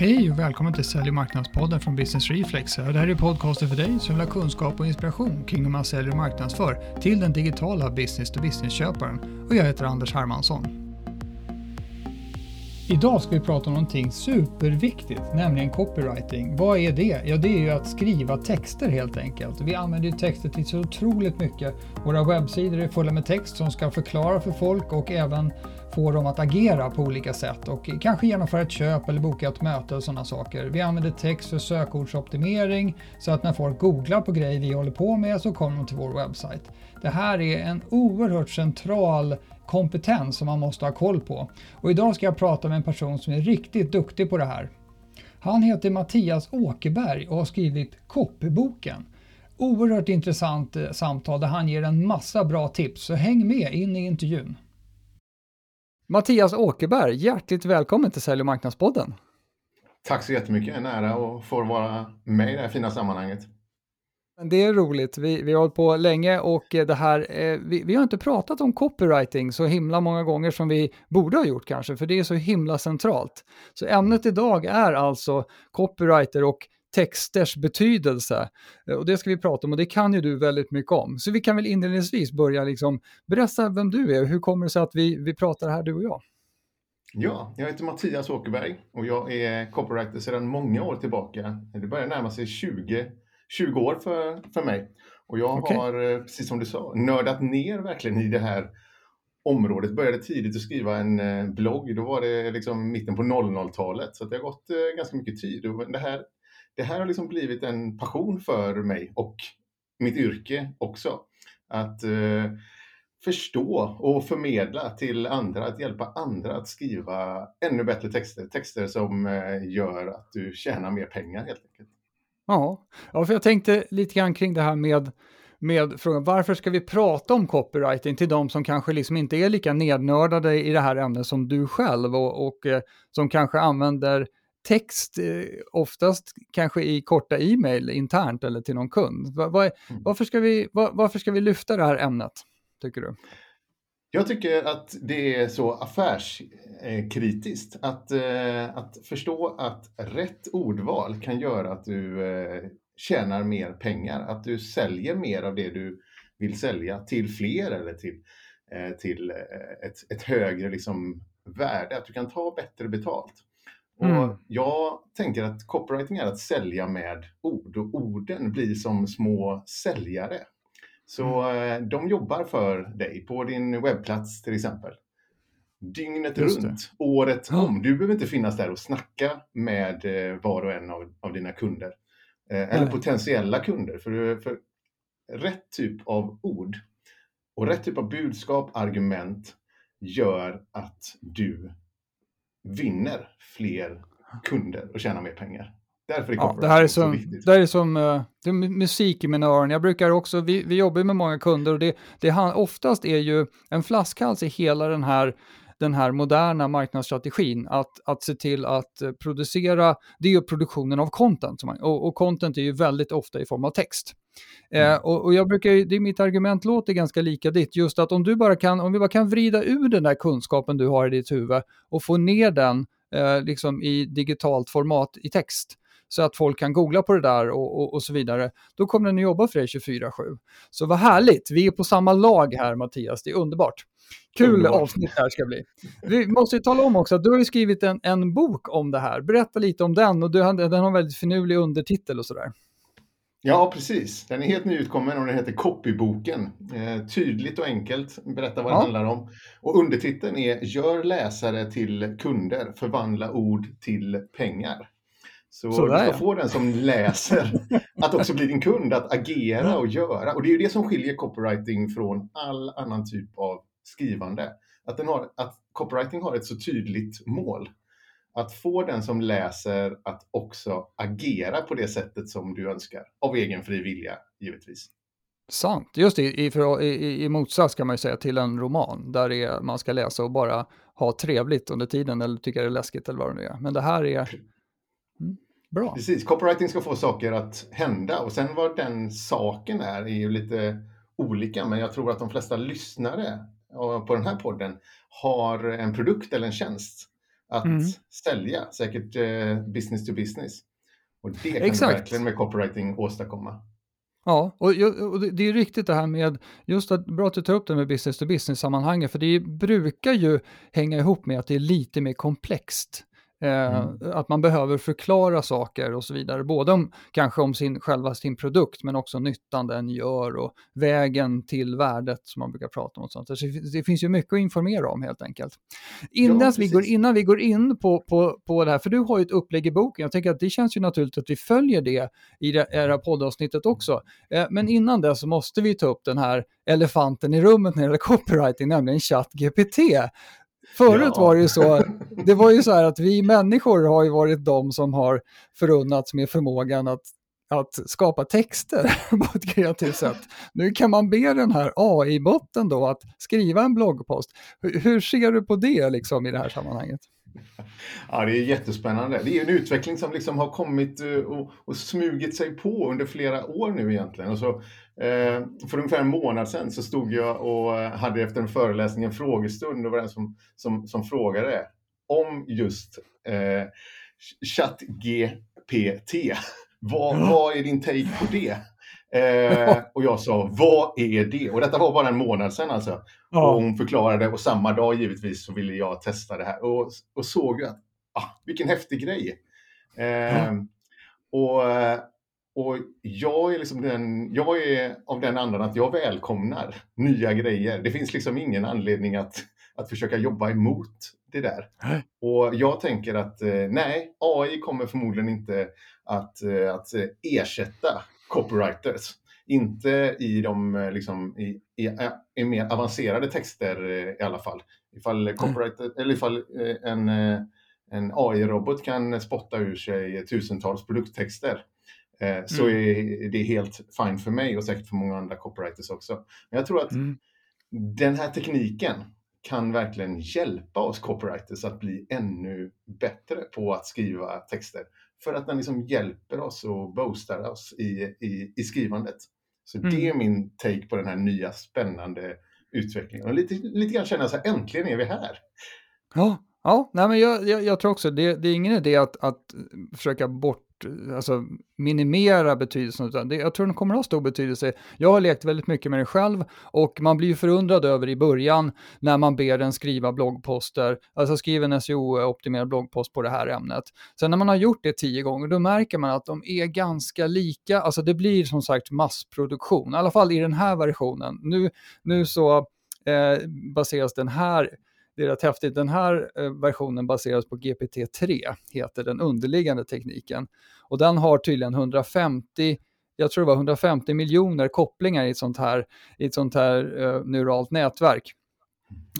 Hej och välkommen till Sälj och marknadspodden från Business Reflex. Det här är podcasten för dig som vill ha kunskap och inspiration kring hur man säljer och marknadsför till den digitala business-to-business-köparen. Och jag heter Anders Hermansson. Idag ska vi prata om någonting superviktigt, nämligen copywriting. Vad är det? Ja, det är ju att skriva texter helt enkelt. Vi använder ju texter till så otroligt mycket. Våra webbsidor är fulla med text som ska förklara för folk och även få dem att agera på olika sätt och kanske genomföra ett köp eller boka ett möte och sådana saker. Vi använder text för sökordsoptimering så att när folk googlar på grejer vi håller på med så kommer de till vår webbsajt. Det här är en oerhört central kompetens som man måste ha koll på. Och idag ska jag prata med en person som är riktigt duktig på det här. Han heter Mattias Åkerberg och har skrivit Copyboken. Oerhört intressant eh, samtal där han ger en massa bra tips, så häng med in i intervjun. Mattias Åkerberg, hjärtligt välkommen till Sälj och marknadspodden. Tack så jättemycket, en ära att få vara med i det här fina sammanhanget. Det är roligt, vi, vi har hållit på länge och det här, eh, vi, vi, har inte pratat om copywriting så himla många gånger som vi borde ha gjort kanske, för det är så himla centralt. Så ämnet idag är alltså copywriter och texters betydelse. Eh, och det ska vi prata om och det kan ju du väldigt mycket om. Så vi kan väl inledningsvis börja liksom berätta vem du är. Hur kommer det sig att vi, vi pratar här du och jag? Ja, jag heter Mattias Åkerberg och jag är copywriter sedan många år tillbaka. Det börjar närma sig 20, 20 år för, för mig. Och jag okay. har, eh, precis som du sa, nördat ner verkligen i det här området. Började tidigt att skriva en eh, blogg, då var det liksom mitten på 00-talet. Så det har gått ganska mycket tid. Och det här det här har liksom blivit en passion för mig och mitt yrke också. Att eh, förstå och förmedla till andra, att hjälpa andra att skriva ännu bättre texter. Texter som eh, gör att du tjänar mer pengar helt enkelt. Ja, ja för jag tänkte lite grann kring det här med med frågan varför ska vi prata om copywriting till de som kanske liksom inte är lika nednördade i det här ämnet som du själv och, och eh, som kanske använder text, eh, oftast kanske i korta e-mail internt eller till någon kund. Var, var, mm. varför, ska vi, var, varför ska vi lyfta det här ämnet, tycker du? Jag tycker att det är så affärskritiskt att, eh, att förstå att rätt ordval kan göra att du eh, tjänar mer pengar, att du säljer mer av det du vill sälja till fler eller till, till ett, ett högre liksom värde, att du kan ta bättre betalt. Mm. Och jag tänker att copywriting är att sälja med ord och orden blir som små säljare. Så mm. Eh, de jobbar för dig på din webbplats till exempel. Dygnet Just runt, det. året ja. om. Du behöver inte finnas där och snacka med eh, var och en av, av dina kunder. Eh, eller potentiella kunder. För, för rätt typ av ord och rätt typ av budskap, argument gör att du vinner fler kunder och tjänar mer pengar. Därför är ja, det här är som, så viktigt. Det här är som uh, det är musik i mina öron. Jag brukar också, vi, vi jobbar med många kunder och det, det oftast är ju en flaskhals i hela den här den här moderna marknadsstrategin, att, att se till att producera, det är ju produktionen av content, och, och content är ju väldigt ofta i form av text. Eh, mm. Eh, och, och, jag brukar, det är mitt argument låter ganska lika ditt, just att om du bara kan, om vi bara kan vrida ur den där kunskapen du har i ditt huvud och få ner den eh, liksom i digitalt format i text, så att folk kan googla på det där och, och, och så vidare, då kommer den att jobba för dig 24-7. Så vad härligt, vi är på samma lag här Mattias, det är underbart. Kul underbart. avsnitt här ska bli. Vi måste ju tala om också att du har skrivit en, en bok om det här. Berätta lite om den och du, den har en väldigt finurlig undertitel och sådär. Ja, precis. Den är helt nyutkommen och den heter Copyboken. Eh, tydligt och enkelt, berätta vad ja. det handlar om. Och undertiteln är Gör läsare till kunder, förvandla ord till pengar. Så Sådär, du ska få den som läser att också bli din kund, att agera och göra. Och det är ju det som skiljer copywriting från all annan typ av skrivande. Att, den har, att copywriting har ett så tydligt mål att få den som läser att också agera på det sättet som du önskar, av egen fri vilja givetvis. Sant, just det, i, i, i motsats kan man ju säga till en roman där är, man ska läsa och bara ha trevligt under tiden eller tycka det är läskigt eller vad det nu är. Men det här är bra. Precis, copywriting ska få saker att hända och sen vad den saken är är ju lite olika, men jag tror att de flesta lyssnare på den här podden har en produkt eller en tjänst att mm. sälja, säkert eh, business to business. Och det kan Exakt. du verkligen med copywriting åstadkomma. Ja, och, och det är riktigt det här med, just att, bra att du tar upp det med business to business sammanhanget, för det brukar ju hänga ihop med att det är lite mer komplext. Eh, mm. Att man behöver förklara saker och så vidare, både om, kanske om sin, själva sin produkt, men också nyttan den gör och vägen till värdet som man brukar prata om. Och sånt. Det, det finns ju mycket att informera om helt enkelt. Innan, ja, vi, går, innan vi går in på, på, på det här, för du har ju ett upplägg i boken, jag tänker att det känns ju naturligt att vi följer det i det här poddavsnittet också. Eh, men innan det så måste vi ta upp den här elefanten i rummet när det gäller copywriting, nämligen ChatGPT. Förut ja. var det ju så, det var ju så här att vi människor har ju varit de som har förunnats med förmågan att, att skapa texter på ett kreativt sätt. Nu kan man be den här AI-botten då att skriva en bloggpost. Hur, hur ser du på det liksom i det här sammanhanget? Ja, det är jättespännande. Det är en utveckling som liksom har kommit eh, och, och smugit sig på under flera år nu egentligen. Och så, för ungefär en månad sedan så stod jag och hade efter en föreläsning en frågestund. Det var den som, som, som frågade om just eh, ChatGPT. Vad, vad är din take på det? Eh, och jag sa, vad är det? Och detta var bara en månad sedan alltså. Ja. Och hon förklarade och samma dag givetvis så ville jag testa det här och, och såg att, ah, vilken häftig grej. Eh, ja. och, och jag är, liksom den, jag är av den andan att jag välkomnar nya grejer. Det finns liksom ingen anledning att, att försöka jobba emot det där. Och jag tänker att eh, nej, AI kommer förmodligen inte att, eh, att ersätta copywriters. Inte i de eh, liksom, i, i, i mer avancerade texter eh, i alla fall. Ifall, copywriter, mm. eller ifall eh, en, en AI-robot kan spotta ur sig tusentals produkttexter så mm. är det helt fine för mig och säkert för många andra copywriters också. Men jag tror att mm. den här tekniken kan verkligen hjälpa oss copywriters att bli ännu bättre på att skriva texter för att den liksom hjälper oss och boostar oss i, i, i skrivandet. Så mm. det är min take på den här nya spännande utvecklingen. Och lite, lite grann känner jag så här, äntligen är vi här. Ja, ja nej men jag, jag, jag tror också det, det är ingen idé att, att försöka bort Eh, alltså, minimera betydelsen. Utan det, jag tror den kommer att ha stor betydelse. Jag har lekt väldigt mycket med det själv och man blir ju förundrad över i början när man ber den skriva bloggposter, alltså skriva en SEO-optimerad bloggpost på det här ämnet. Sen när man har gjort det tio gånger, då märker man att de är ganska lika. Alltså det blir som sagt massproduktion, i alla fall i den här versionen. Nu, nu så eh, baseras den här det är rätt häftigt. Den här eh, versionen baseras på GPT-3, heter den underliggande tekniken. Och den har tydligen 150 jag tror det var 150 miljoner kopplingar i ett sånt här, i ett sånt här uh, neuralt nätverk.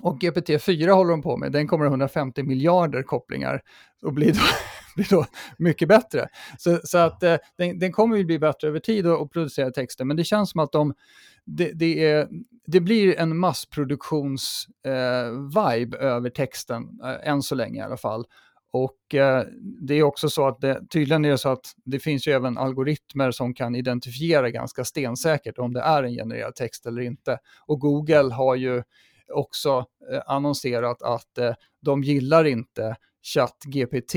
Och GPT-4 håller de på med, den kommer 150 miljarder kopplingar och blir då, blir då mycket bättre. Så, så att uh, den, den, kommer ju bli bättre över tid och, och producera texter, men det känns som att de, det, det, är, det blir en massproduktions-vibe eh, över texten, eh, än så länge i alla fall. Och eh, det är också så att det, tydligen är det så att det finns ju även algoritmer som kan identifiera ganska stensäkert om det är en genererad text eller inte. Och Google har ju också eh, annonserat att eh, de gillar inte ChatGPT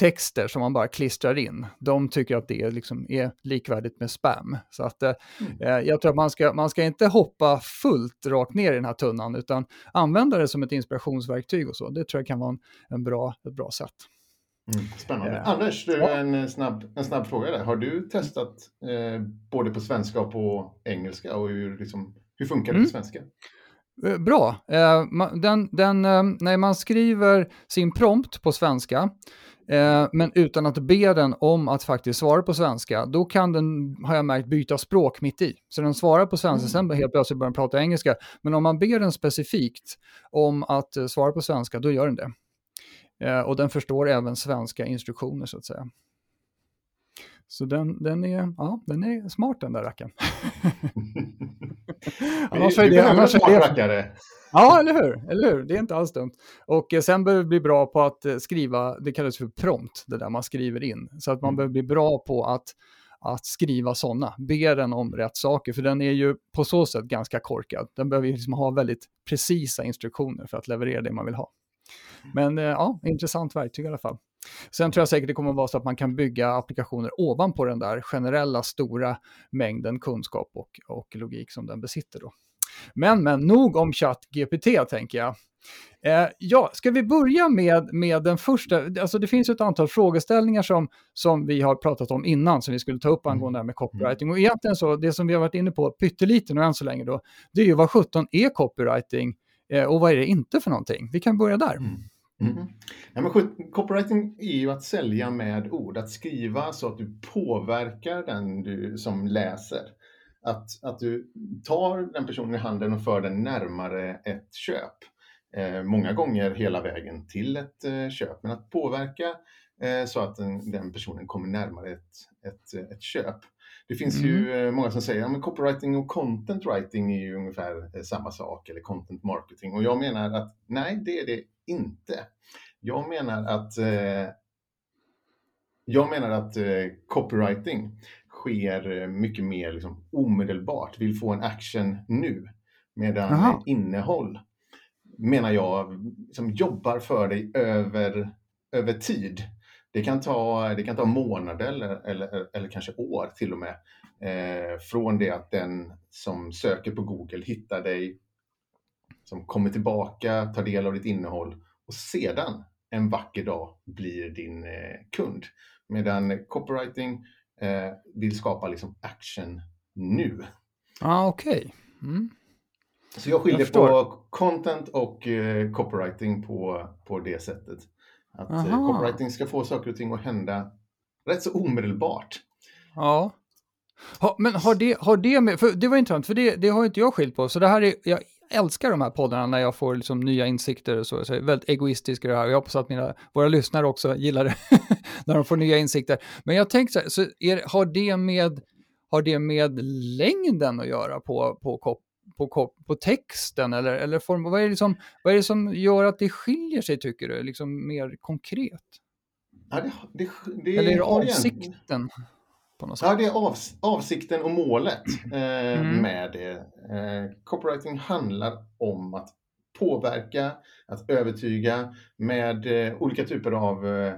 texter som man bara klistrar in, de tycker att det liksom är likvärdigt med spam. Så att eh, mm. Eh, jag tror att man ska, man ska inte hoppa fullt rakt ner i den här tunnan, utan använda det som ett inspirationsverktyg och så. Det tror jag kan vara en, en bra, ett bra sätt. Mm, spännande. Eh, Anders, du, ja. en, snabb, en snabb fråga där. Har du testat eh, både på svenska och på engelska och hur, liksom, hur funkar det mm. på svenska? Eh, bra. Den, den, när man skriver sin prompt på svenska Eh, men utan att be den om att faktiskt svara på svenska, då kan den, har jag märkt, byta språk mitt i. Så den svarar på svenska, mm. sen helt plötsligt börjar den prata engelska. Men om man ber den specifikt om att uh, svara på svenska, då gör den det. Uh, och den förstår även svenska instruktioner så att säga. Så den, den, är, ja, den är smart den där rackaren. annars är det, annars är det, rackare. Ja, eller hur? eller hur? Det är inte alls dumt. Och eh, sen behöver vi bli bra på att eh, skriva, det kallas för prompt, det där man skriver in. Så att man mm. behöver bli bra på att, att skriva sådana, be den om rätt saker, för den är ju på så sätt ganska korkad. Den behöver liksom ha väldigt precisa instruktioner för att leverera det man vill ha. Men eh, ja, intressant verktyg i alla fall. Sen tror jag säkert det kommer att vara så att man kan bygga applikationer ovanpå den där generella stora mängden kunskap och, och logik som den besitter. Då. Men, men nog om ChatGPT tänker jag. Eh, ja, ska vi börja med, med den första? Alltså det finns ett antal frågeställningar som, som vi har pratat om innan som vi skulle ta upp mm. angående det här med copywriting. Och egentligen så, det som vi har varit inne på pyttelite nu än så länge då, det är ju vad 17 är copywriting eh, och vad är det inte för någonting? Vi kan börja där. Mm. Mm. Ja, men copywriting är ju att sälja med ord, att skriva så att du påverkar den du som läser. Att, att du tar den personen i handen och för den närmare ett köp. Eh, många gånger hela vägen till ett eh, köp, men att påverka eh, så att den, den, personen kommer närmare ett, ett, ett köp. Det finns mm. ju eh, många som säger att ja, copywriting och content writing är ju ungefär eh, samma sak, eller content marketing. Och jag menar att nej, det är det inte. Jag menar att eh, jag menar att eh, copywriting sker mycket mer liksom, omedelbart, vill få en action nu. Medan Aha. innehåll menar jag som jobbar för dig över, över tid. Det kan ta, det kan ta månader eller, eller, eller kanske år till och med. Eh, från det att den som söker på Google hittar dig, som kommer tillbaka, tar del av ditt innehåll och sedan en vacker dag blir din eh, kund. Medan copywriting eh, vill skapa liksom action nu. ah, okej. Okay. Mm. Så jag skiljer jag på content och eh, copywriting på, på det sättet. Att eh, copywriting ska få saker och ting att hända rätt så omedelbart. Ja. Ha, men har det, har det med, för det var intressant, för det, det har inte jag skilt på, så det här är, jag älskar de här poddarna när jag får liksom nya insikter och så. Så jag är väldigt egoistisk i det här. Jag hoppas att mina, våra lyssnare också gillar det när de får nya insikter. Men jag tänkte så här, så är, har, det med, har det med längden att göra på, på, på, på texten? Eller, eller form, vad, är det som, vad är det som gör att det skiljer sig, tycker du, liksom mer konkret? Ja, det, det, det eller är det avsikten? Ja, det är av, avsikten och målet eh, mm. med det. Eh, copywriting handlar om att påverka, att övertyga med eh, olika typer av eh,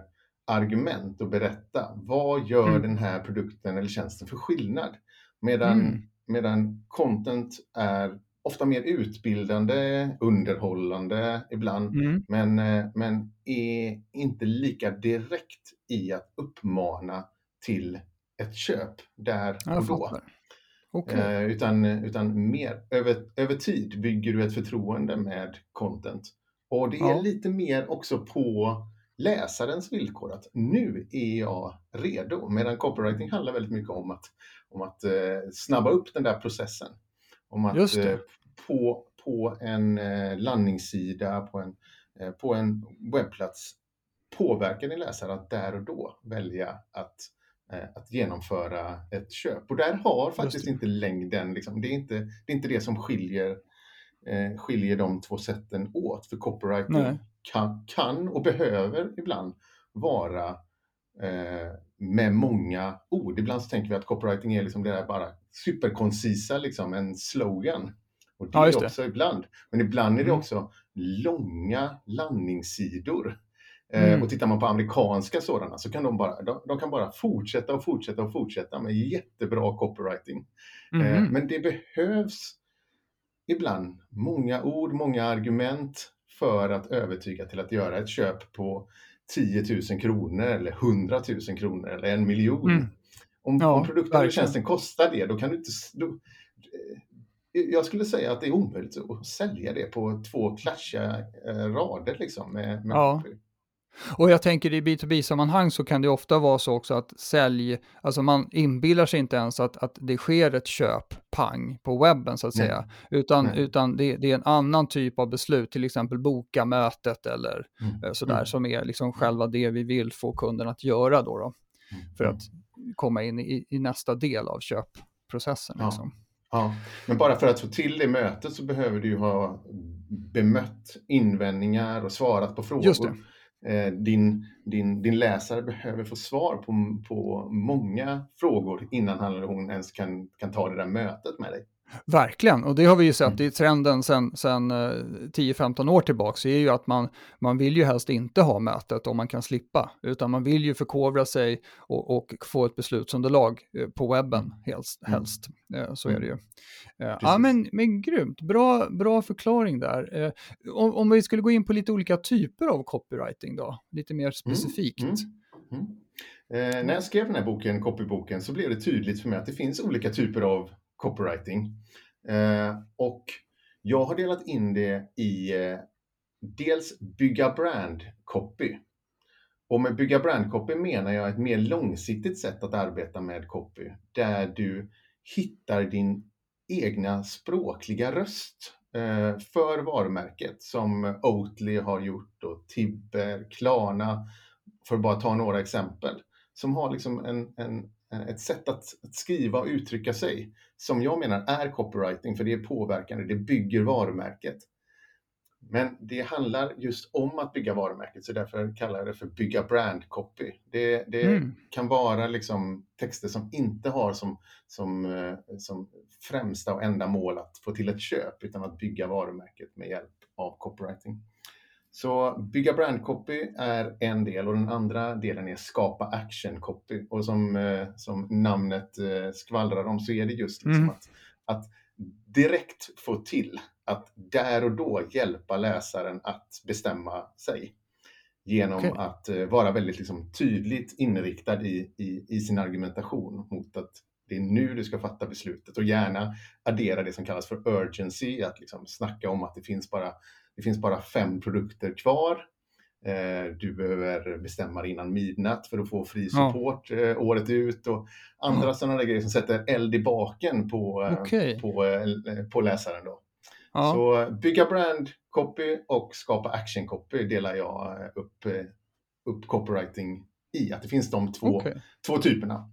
argument och berätta. Vad gör mm. den här produkten eller tjänsten för skillnad? Medan, mm. medan content är ofta mer utbildande, underhållande ibland, mm. men, eh, men är inte lika direkt i att uppmana till ett köp där och då. Okay. Eh, utan, utan mer över, över tid bygger du ett förtroende med content. Och det är ja. lite mer också på läsarens villkor, att nu är jag redo. Medan copywriting handlar väldigt mycket om att, om att eh, snabba upp den där processen. Om att eh, på, på en landningssida, på en, på en webbplats påverka din läsare att där och då välja att att genomföra ett köp. Och där har faktiskt inte längden, liksom, det, är inte, det är inte det som skiljer, eh, skiljer de två sätten åt. För copywriting kan, kan, och behöver ibland vara eh, med många ord. Ibland så tänker vi att copywriting är liksom det där bara superkoncisa, liksom en slogan. Och det ja, är det också ibland. Men ibland är det mm. också långa landningssidor Eh, mm. Och tittar man på amerikanska sådana så kan de bara, de, de, kan bara fortsätta och fortsätta och fortsätta med jättebra copywriting. Mm. Men det behövs ibland många ord, många argument för att övertyga till att göra ett köp på 10 000 kronor eller 100 000 kronor eller en miljon. Mm. Om, ja, om produkten eller tjänsten kostar det, då kan du inte... Då, eh, jag skulle säga att det är omöjligt att sälja det på två klatschiga rader liksom med, med ja. Och jag tänker i B2B-sammanhang så kan det ofta vara så också att sälj, alltså man inbillar sig inte ens att, att det sker ett köp, pang, på webben så att säga, utan, Nej. utan det, det, är en annan typ av beslut, till exempel boka mötet eller mm. Eh, sådär, mm. som är liksom själva det vi vill få kunden att göra då, då mm. för att komma in i, i, nästa del av köpprocessen. Ja. Liksom. Ja, men bara för att få till det mötet så behöver du ju ha bemött invändningar och svarat på frågor. Eh, din, din, din läsare behöver få svar på, på många frågor innan han eller hon ens kan, kan ta det där mötet med dig. Verkligen, och det har vi ju sett Mm. i trenden sedan sen, eh, 10-15 år tillbaka, är ju att man, man vill ju helst inte ha mötet om man kan slippa, utan man vill ju förkovra sig och, och få ett beslutsunderlag eh, på webben helst. Mm. helst. Eh, Så är det ju. Eh, Ja, Precis. men, men grymt, bra, bra förklaring där. Om, om vi skulle gå in på lite olika typer av copywriting då, lite mer specifikt. Mm. Mm. Eh, när jag skrev den här boken, copyboken, så blev det tydligt för mig att det finns olika typer av copywriting. Eh, och jag har delat in det i eh, dels bygga brand copy. Och med bygga brand copy menar jag ett mer långsiktigt sätt att arbeta med copy, där du hittar din egna språkliga röst eh, för varumärket som Oatly har gjort och Tibber, Klarna, för att bara ta några exempel, som har liksom en, en, ett sätt att, att skriva och uttrycka sig som jag menar är copywriting, för det är påverkande, det bygger varumärket. Men det handlar just om att bygga varumärket, så därför kallar jag det för bygga brand copy. Det, det Mm. kan vara liksom texter som inte har som, som, eh, som främsta och enda mål att få till ett köp, utan att bygga varumärket med hjälp av copywriting. Så bygga brand copy är en del och den andra delen är skapa action copy. Och som, eh, som namnet eh, skvallrar om så är det just liksom Mm. att, att direkt få till att där och då hjälpa läsaren att bestämma sig. Genom Okej. att eh, vara väldigt liksom, tydligt inriktad i, i, i sin argumentation mot att det är nu du ska fatta beslutet och gärna addera det som kallas för urgency, att liksom snacka om att det finns bara, det finns bara fem produkter kvar. Eh, du behöver bestämma dig innan midnatt för att få fri Ja. support eh, året ut och andra Ja. sådana grejer som sätter eld i baken på, eh, Okej. på, på läsaren. Då. Ja. Så bygga brand copy och skapa action copy delar jag upp, upp copywriting i. Att det finns de två, Okej. två typerna.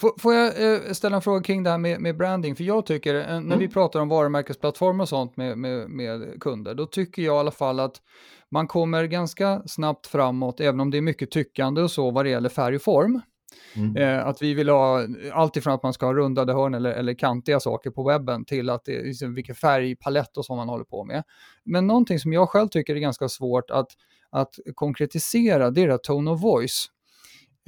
Får, får jag eh, ställa en fråga kring det här med, med branding? För jag tycker, eh, när Mm. vi pratar om varumärkesplattformar och sånt med, med, med kunder, då tycker jag i alla fall att man kommer ganska snabbt framåt, även om det är mycket tyckande och så vad det gäller färg och form. Mm. Eh, att vi vill ha allt ifrån att man ska ha rundade hörn eller, eller kantiga saker på webben till att det liksom vilken färgpalett och så man håller på med. Men någonting som jag själv tycker är ganska svårt att, att konkretisera, det är det här tone of voice.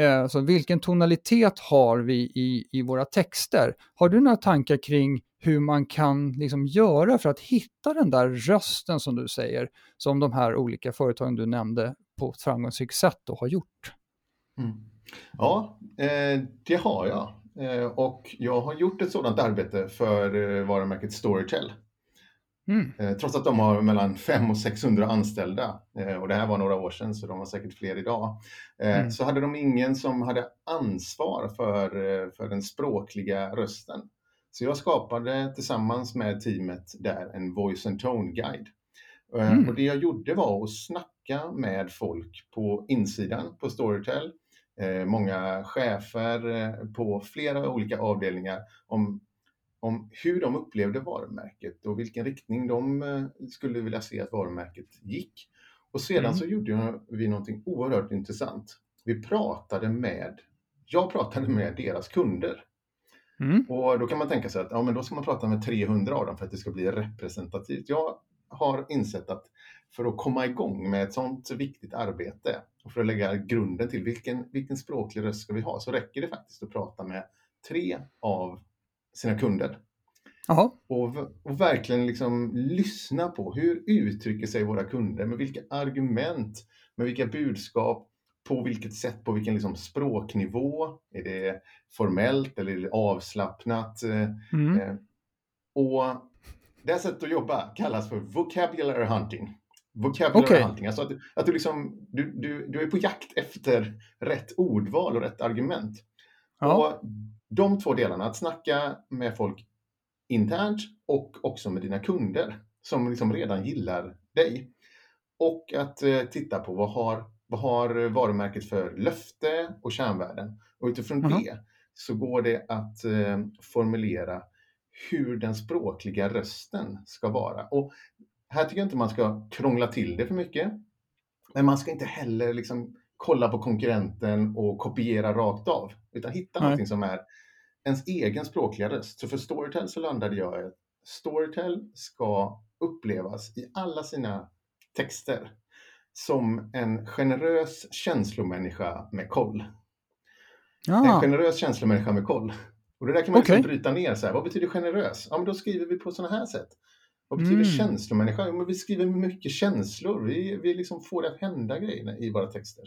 Eh, så vilken tonalitet har vi i, i våra texter? Har du några tankar kring hur man kan liksom göra för att hitta den där rösten som du säger, som de här olika företagen du nämnde på ett framgångsrikt sätt då har gjort? Mm. Ja, eh, det har jag. Eh, och jag har gjort ett sådant arbete för eh, varumärket Storytel. Mm. Eh, trots att de har mellan 500 och 600 anställda, eh, och det här var några år sedan så de har säkert fler idag, eh, Mm. så hade de ingen som hade ansvar för, för den språkliga rösten. Så jag skapade tillsammans med teamet där en voice and tone guide. Mm. Och det jag gjorde var att snacka med folk på insidan på Storytel, många chefer på flera olika avdelningar om om hur de upplevde varumärket och vilken riktning de eh, skulle vilja se att varumärket gick. Och sedan Mm. så gjorde vi någonting oerhört intressant. Vi pratade med, jag pratade med deras kunder. Mm. Och då kan man tänka sig att ja, men då ska man prata med 300 av dem för att det ska bli representativt. Jag har insett att för att komma igång med ett sånt viktigt arbete och för att lägga grunden till vilken, vilken språklig röst ska vi ha så räcker det faktiskt att prata med tre av sina kunder och, och verkligen liksom lyssna på hur uttrycker sig våra kunder, med vilka argument, med vilka budskap, på vilket sätt, på vilken liksom språknivå. Är det formellt eller är det avslappnat? Mm. eh, och det här sättet att jobba kallas för vocabulary hunting. Vocabulary Okej. hunting, alltså att, att du, liksom, du, du, du är på jakt efter rätt ordval och rätt argument. Ja. Och de två delarna, att snacka med folk internt och också med dina kunder som liksom redan gillar dig. Och att eh, titta på vad har, vad har varumärket för löfte och kärnvärden. Och utifrån Mhm. det så går det att eh, formulera hur den språkliga rösten ska vara. Och här tycker jag inte man ska krångla till det för mycket. Men man ska inte heller liksom kolla på konkurrenten och kopiera rakt av. Utan hitta Nej. någonting som är ens egen språkliga röst. Så för Storytel så landade jag i att Storytel ska upplevas i alla sina texter som en generös känslomänniska med koll. Ah, En generös känslomänniska med koll. Och det där kan man Okej. liksom bryta ner. Så här, vad betyder generös? Ja, men då skriver vi på sådana här sätt. Vad betyder Mm. känslomänniska? Men vi skriver mycket känslor. Vi, vi liksom får det att hända grejer i våra texter.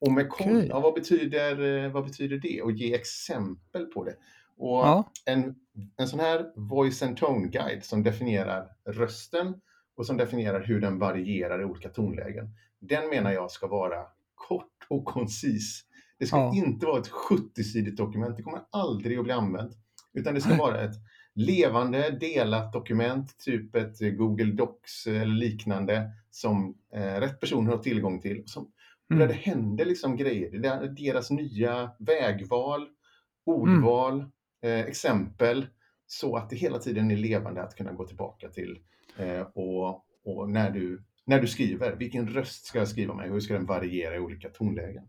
Och med koll, Okej. ja, vad, betyder, eh, vad betyder det? Och ge exempel på det. Och ja. en, en sån här voice and tone guide som definierar rösten och som definierar hur den varierar i olika tonlägen. Den menar jag ska vara kort och koncis. Det ska Ja. inte vara ett 70-sidigt dokument. Det kommer aldrig att bli använt. Utan det ska vara ett levande, delat dokument, typ ett Google Docs eller liknande, som eh, rätt personer har tillgång till. Som, Mm. Där det händer liksom grejer. Det är deras nya vägval, ordval, eh, exempel. Så att det hela tiden är levande att kunna gå tillbaka till. Eh, och och när, du, när du skriver, vilken röst ska jag skriva med? Hur ska den variera i olika tonlägen?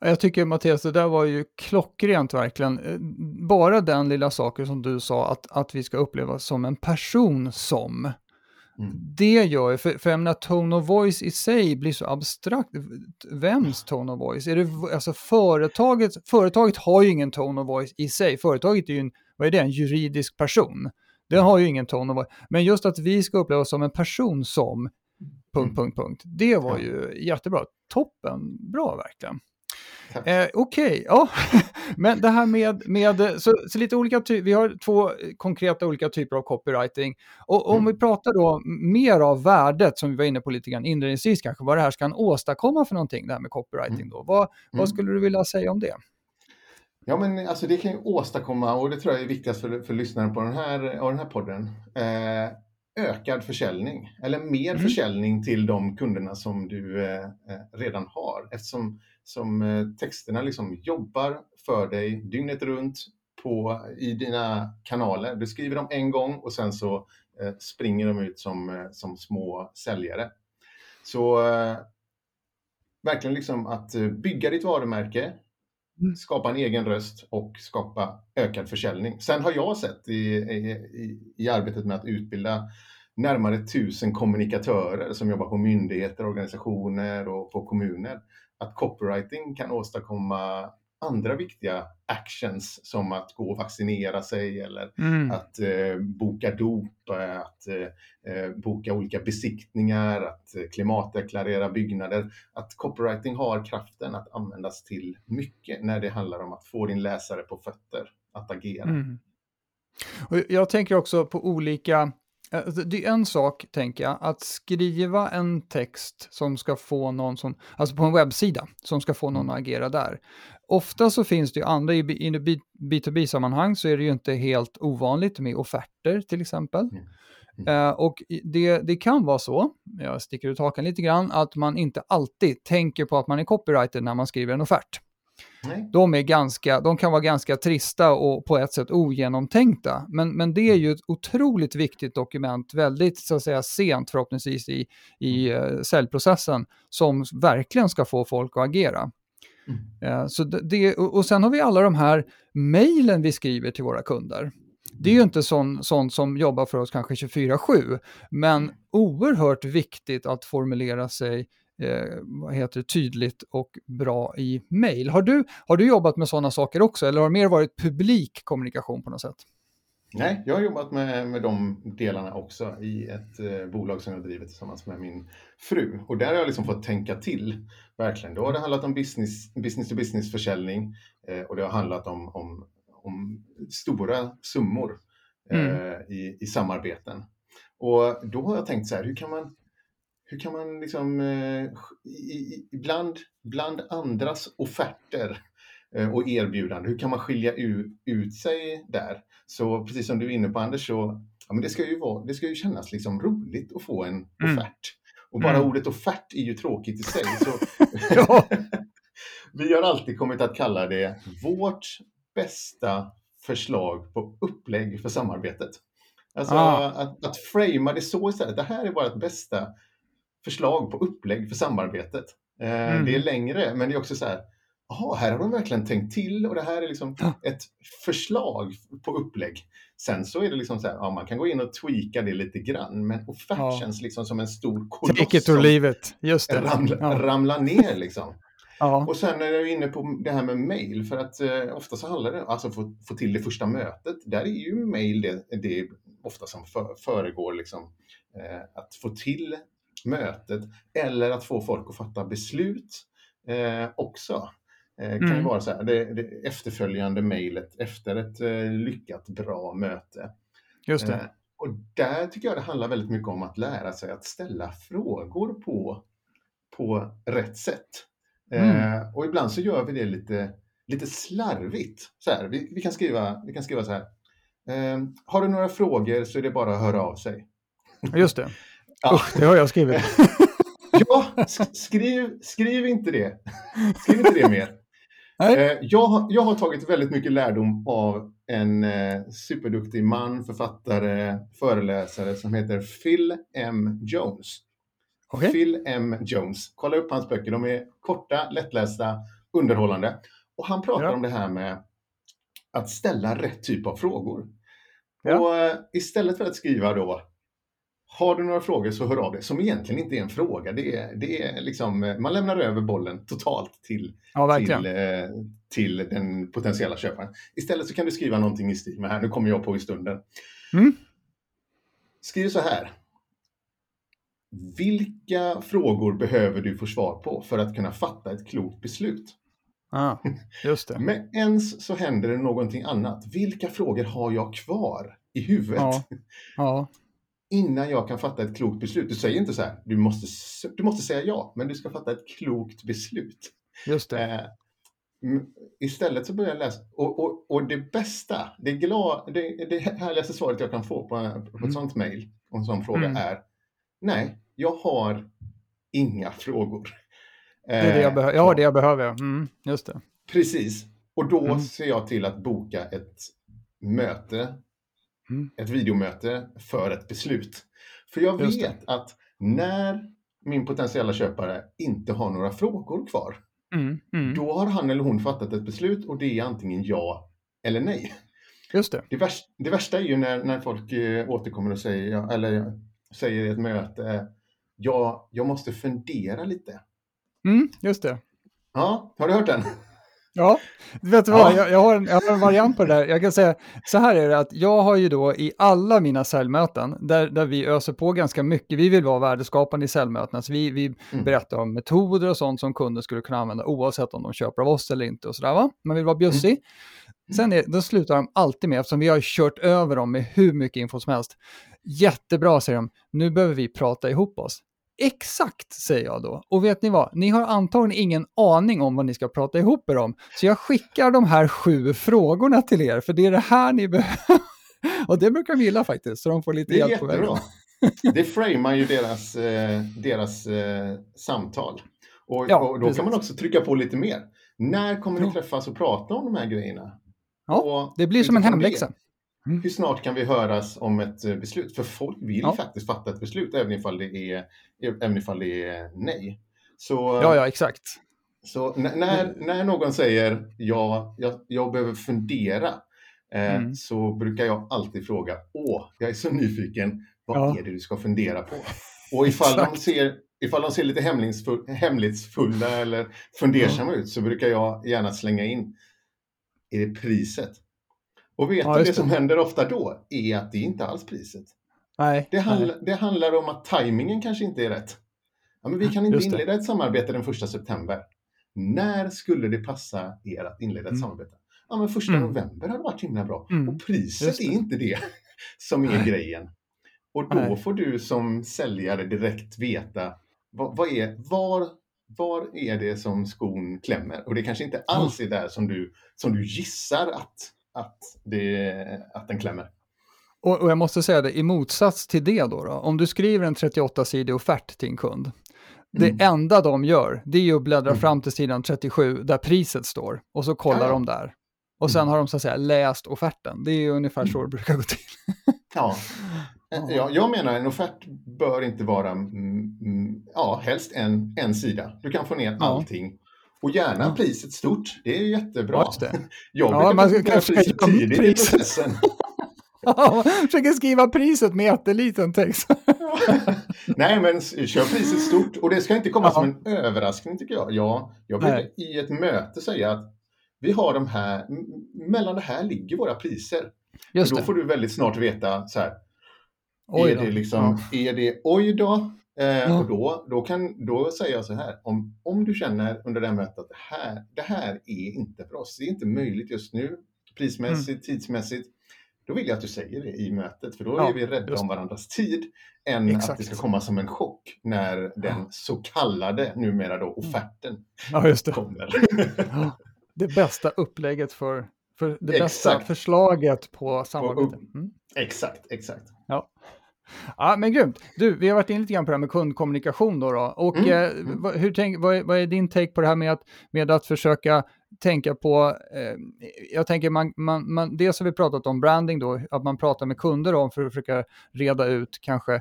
Jag tycker Mattias, det där var ju klockrent verkligen. Eh, Bara den lilla saken som du sa, att, att vi ska uppleva som en person som. Mm. Det gör ju, för, för jag menar, tone of voice i sig blir så abstrakt. Vems tone of voice? Är det, alltså företaget, företaget har ju ingen tone of voice i sig. Företaget är ju en, vad är det, en juridisk person. Det har ju ingen tone of voice. Men just att vi ska uppleva som en person som, punkt, Mm. punkt, punkt. Det var ju jättebra. Toppen, bra verkligen. Eh, Okej, ja. Men det här med, med så, så lite olika ty- vi har två konkreta olika typer av copywriting. Och om Mm. vi pratar då mer av värdet som vi var inne på lite grann inledningsvis kanske, vad det här ska åstadkomma för någonting, det här med copywriting Mm. då. Vad, Mm. vad skulle du vilja säga om det? Ja, men alltså det kan ju åstadkomma, och det tror jag är viktigast för, för lyssnaren på den här, av den här podden, eh, ökad försäljning. Eller mer Mm. försäljning till de kunderna som du eh, eh, redan har. Eftersom som, eh, texterna liksom jobbar för dig dygnet runt på, i dina kanaler. Du skriver dem en gång och sen så eh, springer de ut som, eh, som små säljare. Så eh, verkligen liksom att bygga ditt varumärke. Mm. skapa en egen röst och skapa ökad försäljning. Sen har jag sett i, i, i- arbetet med att utbilda närmare tusen kommunikatörer som jobbar på myndigheter, organisationer och på kommuner, att copywriting kan åstadkomma andra viktiga actions som att gå och vaccinera sig eller Mm. att eh, boka dop, att eh, eh, boka olika besiktningar, att eh, klimatdeklarera byggnader. Att copywriting har kraften att användas till mycket när det handlar om att få din läsare på fötter, att agera. Mm. Och jag tänker också på olika, alltså det är en sak tänker jag, att skriva en text som ska få någon som, alltså på en webbsida, som ska få någon att agera där. Ofta så finns det ju andra, i B- i B- B2B-sammanhang så är det ju inte helt ovanligt med offerter till exempel. Mm. Eh, och det, det kan vara så, jag sticker ut hakan lite grann, att man inte alltid tänker på att man är copywriter när man skriver en offert Nej? de, är ganska, de kan vara ganska trista och på ett sätt ogenomtänkta. Men, men det är ju ett otroligt viktigt dokument, väldigt så att säga sent förhoppningsvis i, i uh, säljprocessen, som verkligen ska få folk att agera. Mm. Eh, så det- och sen har vi alla de här mejlen vi skriver till våra kunder. Det är ju inte sån, sånt som jobbar för oss kanske 24-7, men oerhört viktigt att formulera sig eh, vad heter det, tydligt och bra i mejl. Har du, har du jobbat med sådana saker också, eller har det mer varit publik kommunikation på något sätt? Nej, jag har jobbat med, med de delarna också i ett eh, bolag som jag driver tillsammans med min fru. Och där har jag liksom fått tänka till, verkligen. Då har det handlat om business, business to business försäljning eh, och det har handlat om, om, om stora summor eh, i, i samarbeten. Och då har jag tänkt så här, hur kan man, hur kan man liksom, eh, i, i, bland, bland andras offerter och erbjudanden, hur kan man skilja ut, sig där? Så precis som du är inne på Anders, så ja, men det, ska ju vara, det ska ju kännas liksom roligt att få en Mm. offert. Och bara Mm. ordet offert är ju tråkigt i sig. Så vi har alltid kommit att kalla det vårt bästa förslag på upplägg för samarbetet. Alltså Ah. att, att framea det så istället. Det här är vårt bästa förslag på upplägg för samarbetet. Eh, Mm. Det är längre, men det är också så här, jaha, här har de verkligen tänkt till och det här är liksom Ja. ett förslag på upplägg. Sen så är det liksom så här, ja, man kan gå in och tweaka det lite grann, men offert Ja. känns liksom som en stor koloss Take it or som leave it. Just det. ramla, Ja. ramlar ner liksom. Ja. Och sen är jag inne på det här med mail, för att eh, ofta så handlar det alltså få, få till det första mötet. Där är ju mail det, det ofta som för, föregår liksom, eh, att få till mötet eller att få folk att fatta beslut eh, också. Eh, kan ju Mm. vara så här, det, det efterföljande mejlet efter ett eh, lyckat, bra möte. Just Eh, det. och där tycker jag det handlar väldigt mycket om att lära sig att ställa frågor på, på rätt sätt. Eh, och ibland så gör vi det lite, lite slarvigt. Så här, vi, vi, kan skriva, vi kan skriva så här. Eh, har du några frågor så är det bara att höra av sig. Just det. Ja. Usch, det har jag skrivit. Ja, sk- skriv, skriv inte det. Skriv inte det mer. Nej. Eh, jag, har- jag har tagit väldigt mycket lärdom av en eh, superduktig man, författare, föreläsare som heter Phil M. Jones. Okej. Phil M. Jones. Kolla upp hans böcker. De är korta, lättlästa, underhållande. Och han pratar Ja. om det här med att ställa rätt typ av frågor. Ja. Och eh, istället för att skriva då har du några frågor så hör av dig, som egentligen inte är en fråga. Det är, det är liksom, eh, man lämnar över bollen totalt till, Ja, till, eh, till den potentiella köparen. Istället så kan du skriva någonting i stil med här, nu kommer jag på i stunden. Mm. Skriv så här. Vilka frågor behöver du få svar på för att kunna fatta ett klokt beslut? Ja, just det. Men ens så händer det någonting annat. Vilka frågor har jag kvar i huvudet Ja. Ja, innan jag kan fatta ett klokt beslut? Du säger inte så här, du måste, du måste säga ja, men du ska fatta ett klokt beslut. just det. Eh, istället så börjar jag läsa, och, och, och det bästa, det, glad, det, det härligaste svaret jag kan få på, på ett Mm. sånt mejl och en sån fråga Mm. är nej, jag har inga frågor. Det är det jag Eh, behöver. Jag har det jag behöver. Mm, just det. Precis. Och då Mm. ser jag till att boka ett möte, Mm. ett videomöte för ett beslut. För jag vet att när min potentiella köpare inte har några frågor kvar, Mm, mm, då har han eller hon fattat ett beslut och det är antingen ja eller nej. just det. Det värsta, det värsta är ju när, när folk eh, återkommer och säger, eller säger i ett möte, ja, jag måste fundera lite. Mm, just det. Ja, har du hört den? Ja, vet du Ja. vad? Jag, jag, har en, jag har en variant på det där. Jag kan säga, så här är det att jag har ju då i alla mina säljmöten, där, där vi öser på ganska mycket, vi vill vara värdeskapande i säljmötena, så vi, vi Mm. berättar om metoder och sånt som kunder skulle kunna använda oavsett om de köper av oss eller inte och sådär va. Man vill vara bjussig. Sen är, då slutar de alltid med, eftersom vi har kört över dem med hur mycket info som helst. Jättebra, säger de. Nu behöver vi prata ihop oss. Exakt, säger jag då. Och vet ni vad? Ni har antagligen ingen aning om vad ni ska prata ihop er om. Så jag skickar de här sju frågorna till er, för det är det här ni behöver. Och det brukar de gilla faktiskt, så de får lite är hjälp på vägen. Det framar ju deras, eh, deras eh, samtal. Och, Ja, och då precis. kan man också trycka på lite mer. När kommer ni träffas och prata om de här grejerna? Ja, Och Det blir som en hemläxa. Det, Hur snart kan vi höras om ett eh, beslut? För folk vill Ja. faktiskt fatta ett beslut även ifall det är, även ifall det är nej. Så, Ja, ja, exakt. så när, när någon säger ja, jag, jag behöver fundera eh, Mm. så brukar jag alltid fråga åh, jag är så nyfiken, vad Ja. är det du ska fundera på? Och ifall de ser, ifall de ser lite hemlighetsfull, hemlighetsfulla eller fundersamma ut så brukar jag gärna slänga in, är det priset? Och vet Ja, du, det som händer ofta då är att det inte alls priset. Nej, Det, nej. handl- det handlar om att tajmingen kanske inte är rätt. Ja, men vi kan inte inleda ett samarbete den första september. När skulle det passa er att inleda ett Mm. samarbete? Ja, men första Mm. november hade varit himla bra. Mm, Och priset är inte det som är Nej. grejen. Och då Nej. får du som säljare direkt veta vad, vad är, var, var är det som skon klämmer? Och det kanske inte alls är där som du, som du gissar att, att, det, att den klämmer. Och, och jag måste säga det, i motsats till det då, då om du skriver en 38-sidig offert till en kund, det Mm. enda de gör, det är ju att bläddra Mm. fram till sidan 37 där priset står och så kollar Ja, ja. de där. Och sen Mm. har de så att säga läst offerten. Det är ju ungefär så det brukar gå till. Ja. Ja. Jag, menar en offert bör inte vara, mm, mm, ja, helst en, en sida. Du kan få ner allting. Och gärna Ja. priset stort, det är jättebra. Ja, just det. Jag Ja, man ska kanske priset tidigt i priset. processen. Försöker skriva priset med jätteliten text. Nej, men kör priset stort. Och det ska inte komma Ja. som en överraskning tycker jag. Ja, jag brukar Nej. i ett möte säga att vi har de här, mellan det här ligger våra priser. Just då det. får du väldigt snart veta så här, är det liksom, är det oj då? Eh, Ja. Och då, då, kan, då säger jag så här, om, om du känner under det här mötet att det här, det här är inte för oss, det är inte möjligt just nu, prismässigt, Mm. tidsmässigt, då vill jag att du säger det i mötet, för då Ja, är vi rädda just om varandras tid, än att Exakt. det ska komma som en chock när den Ja. Mm. så kallade, numera då, offerten Ja, just det. kommer. Det bästa upplägget för, för det bästa Exakt. förslaget på samarbete. Mm. exakt, exakt. Ja, men grymt. Du, vi har varit inne lite grann på det här med kundkommunikation då. då. Och Mm, eh, mm. vad, hur tänk, vad, är, vad är din take på det här med att, med att försöka tänka på, eh, jag tänker man, man, man, dels har vi pratat om branding då, att man pratar med kunder om för att försöka reda ut kanske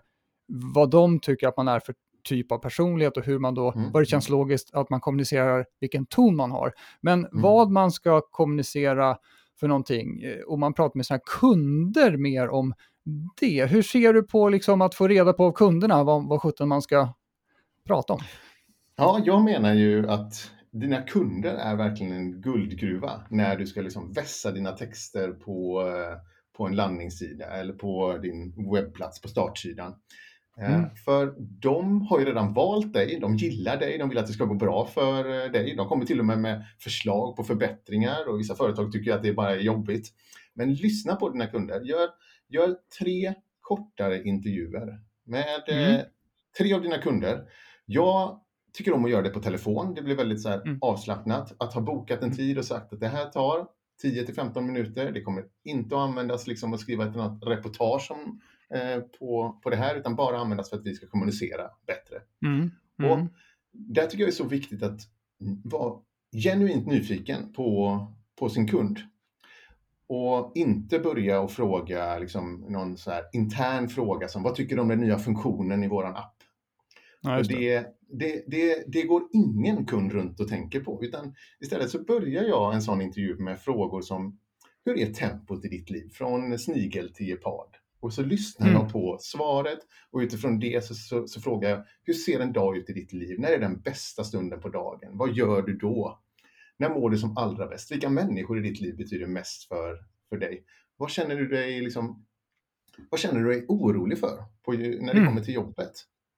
vad de tycker att man är för typ av personlighet och hur man då, Mm, vad det känns logiskt att man kommunicerar vilken ton man har. Men Mm. vad man ska kommunicera för någonting, eh, och man pratar med sina kunder mer om det. Hur ser du på liksom att få reda på av kunderna vad, vad sjutton man ska prata om? Ja, jag menar ju att dina kunder är verkligen en guldgruva när du ska liksom vässa dina texter på, eh, på en landningssida eller på din webbplats på startsidan. Eh, Mm. För de har ju redan valt dig, de gillar dig, de vill att det ska gå bra för eh, dig. De kommer till och med med förslag på förbättringar och vissa företag tycker att det bara är jobbigt. Men lyssna på dina kunder. Gör, gör tre kortare intervjuer med eh, Mm. tre av dina kunder. Jag tycker om att göra det på telefon. Det blir väldigt så här Mm. avslappnat. Att ha bokat en tid och sagt att det här tar 10 till 15 minuter. Det kommer inte att användas liksom att skriva ett annat reportage om, eh, på, på det här, utan bara användas för att vi ska kommunicera bättre. Mm. Och Mm. där tycker jag det är så viktigt att vara genuint nyfiken på, på sin kund. Och inte börja och fråga liksom, någon så intern fråga som vad tycker du om den nya funktionen i våran app? Ja, det. det, det, det, det går ingen kund runt och tänker på. Utan istället så börjar jag en sån intervju med frågor som Hur är tempot i ditt liv? Från snigel till gepard. Och så lyssnar Mm. jag på svaret och utifrån det så, så, så frågar jag Hur ser en dag ut i ditt liv? När är den bästa stunden på dagen? Vad gör du då? När mår du som allra bäst? Vilka människor i ditt liv betyder mest för, för dig? Vad känner du dig liksom vad känner du dig orolig för på, när det Mm. kommer till jobbet?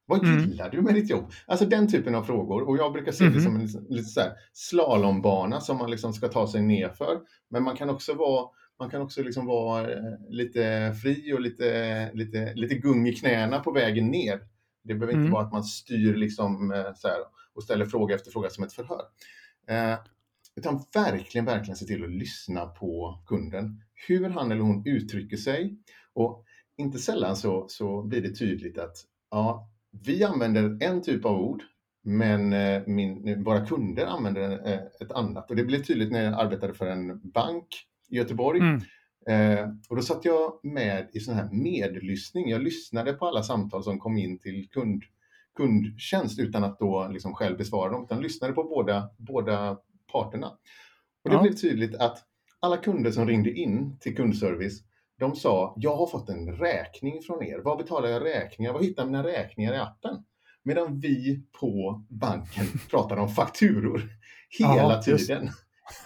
Vad Mm. gillar du med ditt jobb? Alltså den typen av frågor. Och jag brukar se det Mhm. som en lite- så här slalombana som man liksom ska ta sig ner för. Men man kan också vara, man kan också liksom vara eh, lite fri och lite, lite, lite gung i knäna på vägen ner. Det behöver inte Mm. vara att man styr liksom eh, så här och ställer fråga efter fråga som ett förhör. Eh, utan verkligen, verkligen se till att lyssna på kunden. Hur han eller hon uttrycker sig. Och inte sällan så, så blir det tydligt att ja, vi använder en typ av ord men eh, min, våra kunder använder eh, ett annat. Och det blev tydligt när jag arbetade för en bank i Göteborg. Mm. Eh, och då satt jag med i sån här medlyssning. Jag lyssnade på alla samtal som kom in till kund, kundtjänst utan att då liksom själv besvara dem, utan lyssnade på båda, båda parterna. Och det Ja. blev tydligt att alla kunder som ringde in till kundservice, de sa jag har fått en räkning från er. Var betalar jag räkningar? Var hittar mina räkningar i appen? Medan vi på banken pratar om fakturor hela Ja, tiden.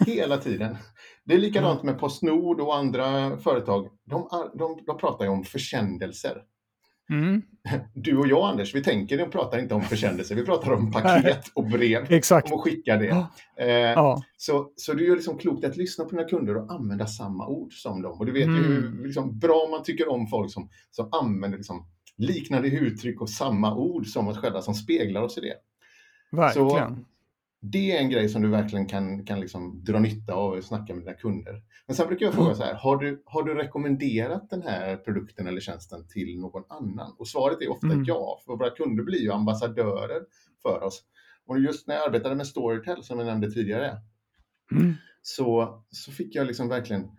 Hela tiden. Det är likadant med Postnord och andra företag. De, de, de pratar ju om försändelser. Mm. Du och jag Anders, vi tänker och pratar inte om försändelser. Vi pratar om paket och brev. Exakt. Att skicka det. Eh, Ja. så, så det är ju liksom klokt att lyssna på dina kunder och använda samma ord som dem. Och du vet ju Mm. hur liksom, bra man tycker om folk som, som använder liksom, liknande uttryck och samma ord som oss själva, som speglar oss i det. Verkligen. Det är en grej som du verkligen kan, kan liksom dra nytta av och snacka med dina kunder. Men sen brukar jag fråga så här, har du, har du rekommenderat den här produkten eller tjänsten till någon annan? Och svaret är ofta Mm. ja, för våra kunder blir ju ambassadörer för oss. Och just när jag arbetade med Storytel, som jag nämnde tidigare, Mm. så, så fick jag liksom verkligen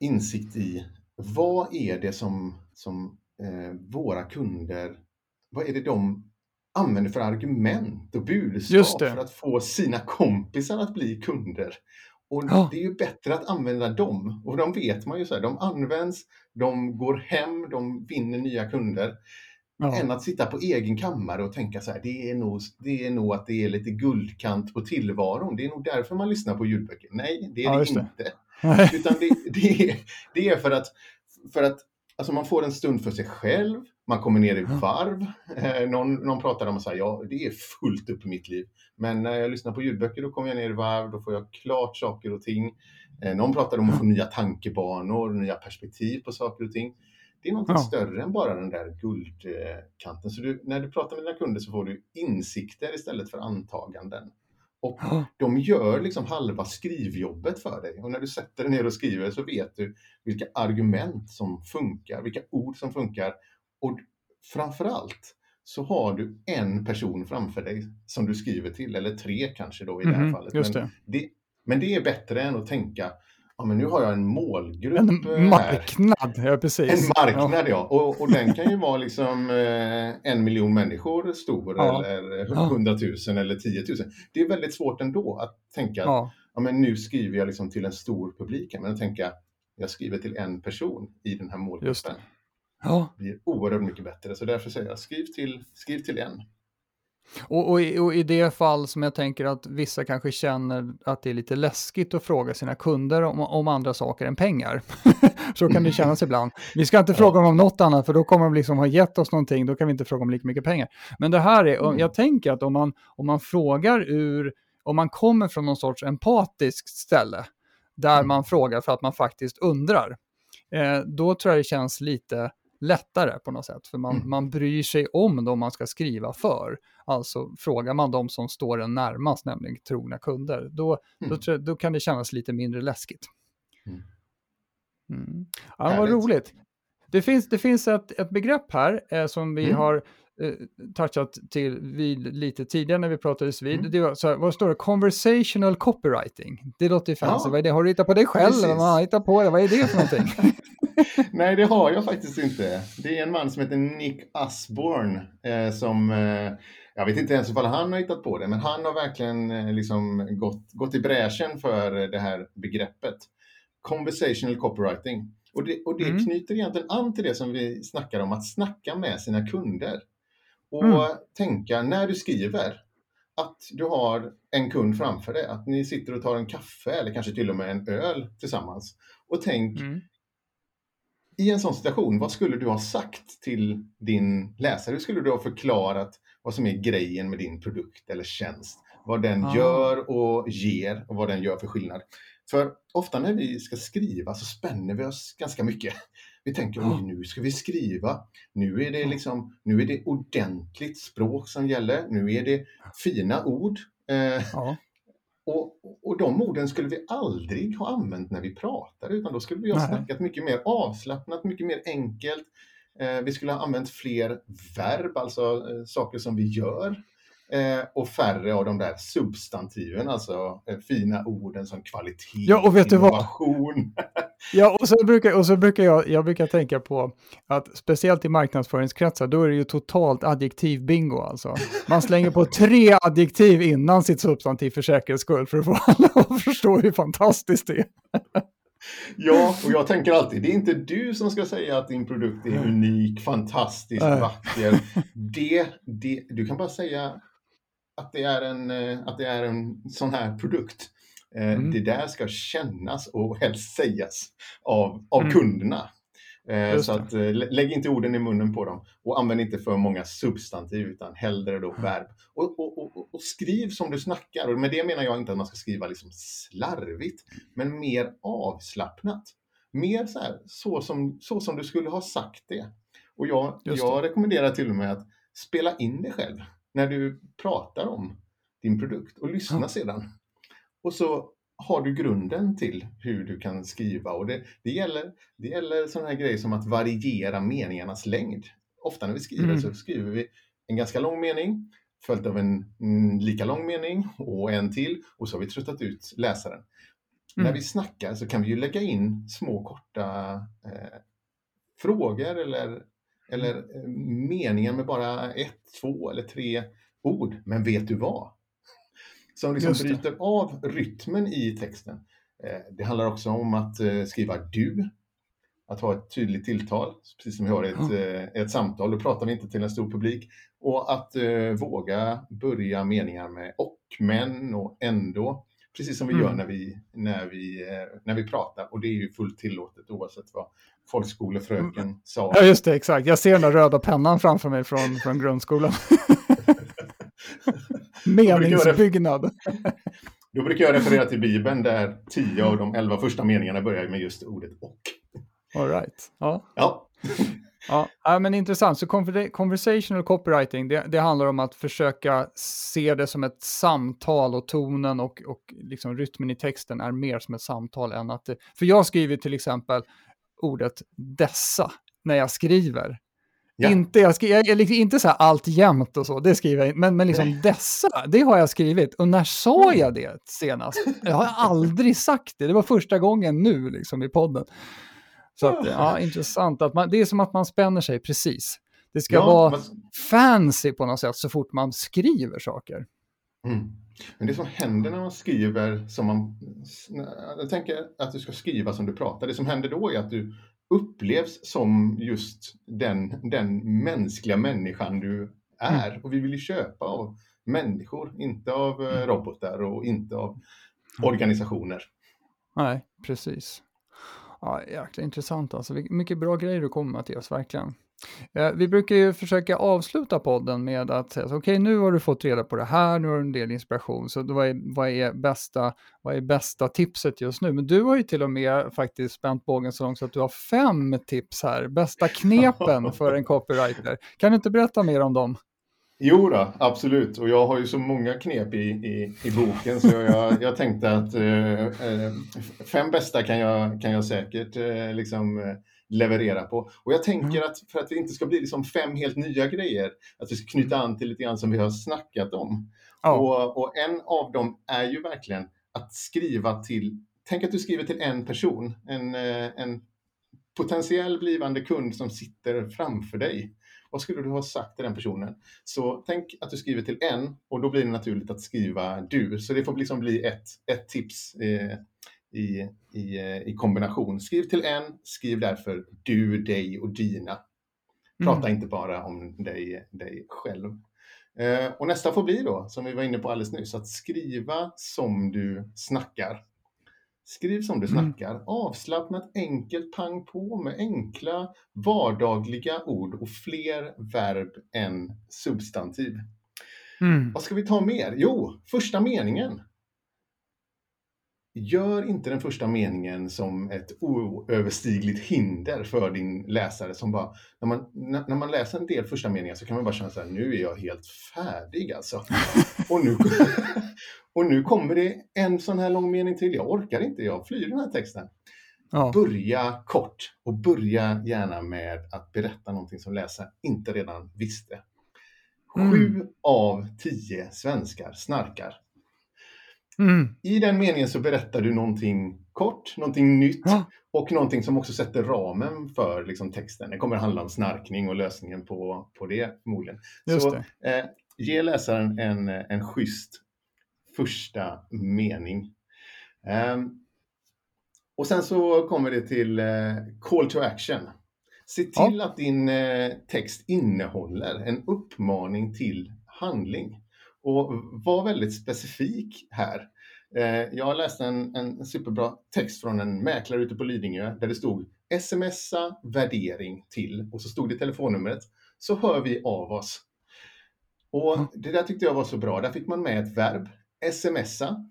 insikt i vad är det som, som eh, våra kunder, vad är det de använder för argument och budskap för att få sina kompisar att bli kunder. Och ja. det är ju bättre att använda dem. Och de vet man ju så här, de används, de går hem, de vinner nya kunder. Ja. Än att sitta på egen kammare och tänka så här, det är, nog, det är nog att det är lite guldkant på tillvaron. Det är nog därför man lyssnar på ljudböcker. Nej, det är ja, det inte. Det. Utan det, det, är, det är för att, för att alltså man får en stund för sig själv, man kommer ner i varv. Eh, någon, någon pratar om att ja, det är fullt upp i mitt liv. Men när jag lyssnar på ljudböcker då kommer jag ner i varv, då får jag klart saker och ting. Eh, någon pratar om att få nya tankebanor, nya perspektiv på saker och ting. Det är något ja. större än bara den där guldkanten. Så du, när du pratar med dina kunder så får du insikter istället för antaganden. Och de gör liksom halva skrivjobbet för dig. Och när du sätter dig ner och skriver så vet du vilka argument som funkar, vilka ord som funkar. Och framförallt så har du en person framför dig som du skriver till, eller tre kanske då i mm, det här mhm, fallet. Men det. men det är bättre än att tänka ja, men nu har jag en målgrupp En eh, marknad, här. ja precis. En marknad, ja. ja. Och, och den kan ju vara liksom eh, en miljon människor stor ja. eller hundratusen ja. eller tiotusen. Det är väldigt svårt ändå att tänka ja. ja, men nu skriver jag liksom till en stor publik. Men att tänka, jag skriver till en person i den här målgruppen. Ja. Blir oerhört mycket bättre. Så därför säger jag, skriv till, skriv till en. Och, och, och, i det fall som jag tänker att vissa kanske känner att det är lite läskigt att fråga sina kunder om, om andra saker än pengar. så kan det kännas ibland. Vi ska inte ja. fråga dem om något annat för då kommer de liksom ha gett oss någonting, då kan vi inte fråga om lika mycket pengar. Men det här är, mm. jag tänker att om man, om man frågar ur, om man kommer från någon sorts empatiskt ställe, där mm. man frågar för att man faktiskt undrar, eh, då tror jag det känns lite lättare på något sätt, för man, mm. man bryr sig om de man ska skriva för. Alltså frågar man de som står en närmast, nämligen trogna kunder, då, mm. då, då, kan det kännas lite mindre läskigt. Mm. mm. Ja, vad roligt. Det finns, det finns ett, ett begrepp här eh, som vi mm. har eh, touchat till vid lite tidigare när vi pratades vid. Mm. Det var, så här, vad står det? Conversational copywriting. Det låter ju fancy. Ja. Vad är det? Har du hittat på det själv? Precis. Eller har hittat på det? Vad är det för någonting? Nej, det har jag faktiskt inte. Det är en man som heter Nick Usborne eh, som eh, jag vet inte ens ifall han har hittat på det, men han har verkligen eh, liksom gått, gått i bräschen för det här begreppet. Conversational copywriting. Och det, och det mm. knyter egentligen an till det som vi snackar om, att snacka med sina kunder. Och mm. tänka, när du skriver, att du har en kund framför dig, att ni sitter och tar en kaffe eller kanske till och med en öl tillsammans. Och tänk, mm i en sån situation, vad skulle du ha sagt till din läsare? Hur skulle du ha förklarat vad som är grejen med din produkt eller tjänst? Vad den ah. gör och ger och vad den gör för skillnad. För ofta när vi ska skriva så spänner vi oss ganska mycket. Vi tänker ah. nu ska vi skriva, nu är det liksom, nu är det ordentligt språk som gäller, nu är det fina ord. Eh, ah. Och, och de orden skulle vi aldrig ha använt när vi pratade, utan då skulle vi ha Nej. snackat mycket mer avslappnat, mycket mer enkelt. Eh, vi skulle ha använt fler verb, alltså eh, saker som vi gör. Eh, och färre av de där substantiven, alltså eh, fina orden som kvalitet, ja, och vet innovation. Du vad? ja, och så brukar, och så brukar jag, jag brukar tänka på att speciellt i marknadsföringskretsar, då är det ju totalt adjektiv bingo alltså. Man slänger på tre adjektiv innan sitt substantiv för säkerhets skull för att få alla att förstå hur fantastiskt det är. Ja, och jag tänker alltid, det är inte du som ska säga att din produkt är unik, fantastisk, vacker. Det, det, du kan bara säga att det är en, eh, att det är en sån här produkt. Eh, mm. Det där ska kännas och helst sägas av, av mm. kunderna. Eh, så att, lägg inte orden i munnen på dem och använd inte för många substantiv utan hellre då verb. Och, och, och, och, skriv som du snackar. Och med det menar jag inte att man ska skriva liksom slarvigt, men mer avslappnat. Mer så, här, så, som, så som du skulle ha sagt det. Och jag, jag rekommenderar till och med att spela in det själv när du pratar om din produkt och lyssna ja. sedan. Och så har du grunden till hur du kan skriva och det, det gäller, det gäller sådana här grejer som att variera meningarnas längd. Ofta när vi skriver mm. så skriver vi en ganska lång mening följt av en mm, lika lång mening och en till och så har vi tröttat ut läsaren. Mm. När vi snackar så kan vi ju lägga in små korta eh, frågor eller eller eh, meningar med bara ett, två eller tre ord. Men vet du vad? Som liksom bryter av rytmen i texten. Eh, det handlar också om att eh, skriva du, att ha ett tydligt tilltal, precis som vi har ett, ja. ett samtal. Då pratar vi inte till en stor publik. Och att våga börja meningar med och, men och ändå. Precis som vi mm. gör när vi, när, vi, när vi pratar. Och det är ju fullt tillåtet oavsett vad folkskolefröken mm. sa. Ja, just det, exakt. Jag ser den där röda pennan framför mig från, från grundskolan. Meningsbyggnad. Då brukar jag referera till Bibeln där tio av de elva första meningarna börjar med just ordet och. All right. Ja. ja. Ja, men intressant. Så conversational copywriting, det, det, handlar om att försöka se det som ett samtal och tonen och, och liksom rytmen i texten är mer som ett samtal än att det, För jag skriver till exempel ordet dessa när jag skriver. Ja. Inte, jag, skri, jag, liksom, inte så här allt jämt och så, det skriver jag men, men liksom dessa, det har jag skrivit. Och när sa mm. jag det senast? Jag har aldrig sagt det, det var första gången nu liksom i podden. Så att, ja, intressant. Att man, det är som att man spänner sig precis. Det ska ja, vara men... fancy på något sätt så fort man skriver saker. Mm. Men det som händer när man skriver som man... Jag tänker att du ska skriva som du pratar. Det som händer då är att du upplevs som just den, den mänskliga människan du är. Mm. Och vi vill ju köpa av människor, inte av eh, mm. robotar och inte av organisationer. Nej, precis. Ja, jäkla intressant alltså. Mycket bra grejer du kommer Mattias, verkligen. Eh, vi brukar ju försöka avsluta podden med att säga okej okay, nu har du fått reda på det här, nu har du en del inspiration, så vad är, vad, är bästa, vad är bästa tipset just nu? Men du har ju till och med faktiskt spänt bågen så långt så att du har fem tips här, bästa knepen för en copywriter. Kan du inte berätta mer om dem? Jo då, absolut. Och jag har ju så många knep i, i, i boken så jag, jag tänkte att eh, eh fem bästa kan jag, kan jag säkert eh, liksom, eh, leverera på. Och jag tänker mm. att för att det inte ska bli liksom fem helt nya grejer, att vi ska knyta an till lite grann som vi har snackat om. Ja. Och, och en av dem är ju verkligen att skriva till, tänk att du skriver till en person, en, eh, en potentiell blivande kund som sitter framför dig. Vad skulle du ha sagt till den personen? Så tänk att du skriver till en och då blir det naturligt att skriva du. Så det får liksom bli ett, ett tips eh, i, i, eh, i kombination. Skriv till en, skriv därför du, dig och dina. Prata mm. inte bara om dig, dig själv. Eh, och nästa får bli då, som vi var inne på alldeles nyss, att skriva som du snackar. Skriv som du mm. snackar. Avslappnat, enkelt, pang på med enkla vardagliga ord och fler verb än substantiv. Mm. Vad ska vi ta mer? Jo, första meningen gör inte den första meningen som ett oöverstigligt hinder för din läsare som bara, när man, när man läser en del första meningar så kan man bara känna så här, nu är jag helt färdig alltså. och, nu, och nu kommer det en sån här lång mening till, jag orkar inte, jag flyr den här texten. Ja. Börja kort och börja gärna med att berätta någonting som läsaren inte redan visste. Mm. Sju av tio svenskar snarkar. Mm. I den meningen så berättar du någonting kort, någonting nytt ja. och någonting som också sätter ramen för liksom, texten. Det kommer handla om snarkning och lösningen på, på det förmodligen. Just så det. Eh, ge läsaren en, en schysst första mening. Um, och sen så kommer det till eh, call to action. Se till ja. att din eh, text innehåller en uppmaning till handling. Och var väldigt specifik här. Eh, jag läste en, en superbra text från en mäklare ute på Lidingö där det stod smsa värdering till och så stod det telefonnumret. Så hör vi av oss. Och det där tyckte jag var så bra. Där fick man med ett verb, smsa.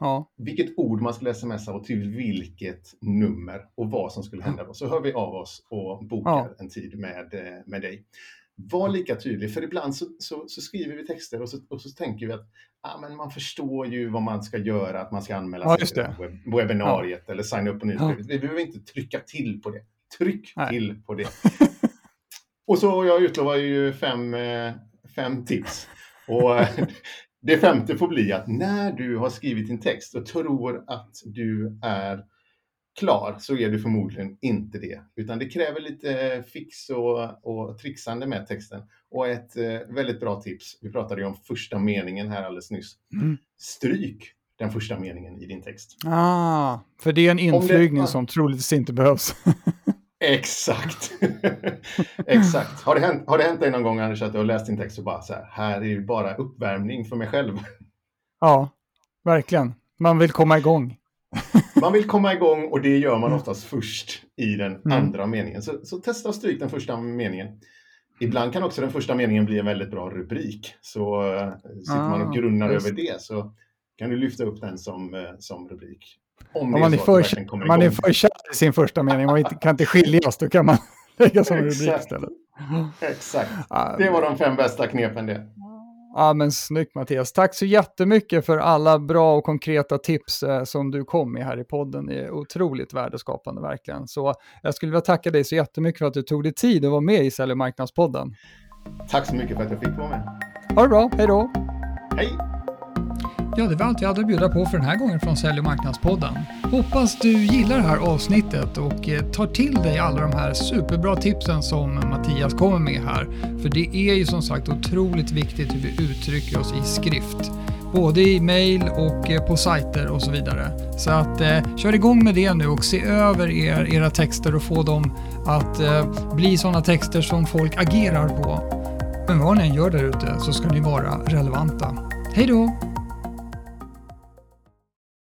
Ja. Vilket ord man skulle smsa och till vilket nummer och vad som skulle hända. Då. Så hör vi av oss och bokar ja. en tid med, eh, med dig. Var lika tydlig, för ibland så, så, så skriver vi texter och så, och så tänker vi att ah, men man förstår ju vad man ska göra, att man ska anmäla ja, sig till webb webbinariet ja. eller signa upp på nyhetsbrevet. Ja. Vi behöver inte trycka till på det. Tryck Nej. till på det. och så jag utlovar ju fem, eh, fem tips. Och det femte får bli att när du har skrivit din text och tror att du är klar så är du förmodligen inte det. Utan det kräver lite fix och, och trixande med texten. Och ett eh, väldigt bra tips, vi pratade ju om första meningen här alldeles nyss. Mm. Stryk den första meningen i din text. Ah, för det är en inflygning det- som troligtvis inte behövs. Exakt! Exakt. Har det, hänt, har det hänt dig någon gång Anders att du har läst din text och bara så här, här är ju bara uppvärmning för mig själv. ja, verkligen. Man vill komma igång. Man vill komma igång och det gör man oftast först i den Mm. andra meningen. Så, så testa att stryk den första meningen. Ibland kan också den första meningen bli en väldigt bra rubrik. Så uh, sitter man och Ah, grunnar just över det så kan du lyfta upp den som, eh, som rubrik. Om Om man är, för, man är för kär i sin första mening och inte, kan inte skiljas, då kan man lägga som rubrik istället. Exakt. Ah, Det var de fem bästa knepen det. Ja, men snyggt Mattias. Tack så jättemycket för alla bra och konkreta tips eh, som du kom med här i podden. Det är otroligt värdeskapande verkligen. Så jag skulle vilja tacka dig så jättemycket för att du tog dig tid att vara med i Sälj och marknadspodden. Tack så mycket för att jag fick vara med. Ha det bra, hej då! Hej! Ja, det var allt jag hade att bjuda på för den här gången från Sälj och marknadspodden. Hoppas du gillar det här avsnittet och eh, tar till dig alla de här superbra tipsen som Mattias kommer med här. För det är ju som sagt otroligt viktigt hur vi uttrycker oss i skrift. Både i mail och eh, på sajter och så vidare. Så att eh, kör igång med det nu och se över er, era texter och få dem att eh, bli sådana texter som folk agerar på. Men vad ni än gör där ute så ska ni vara relevanta. Hej då!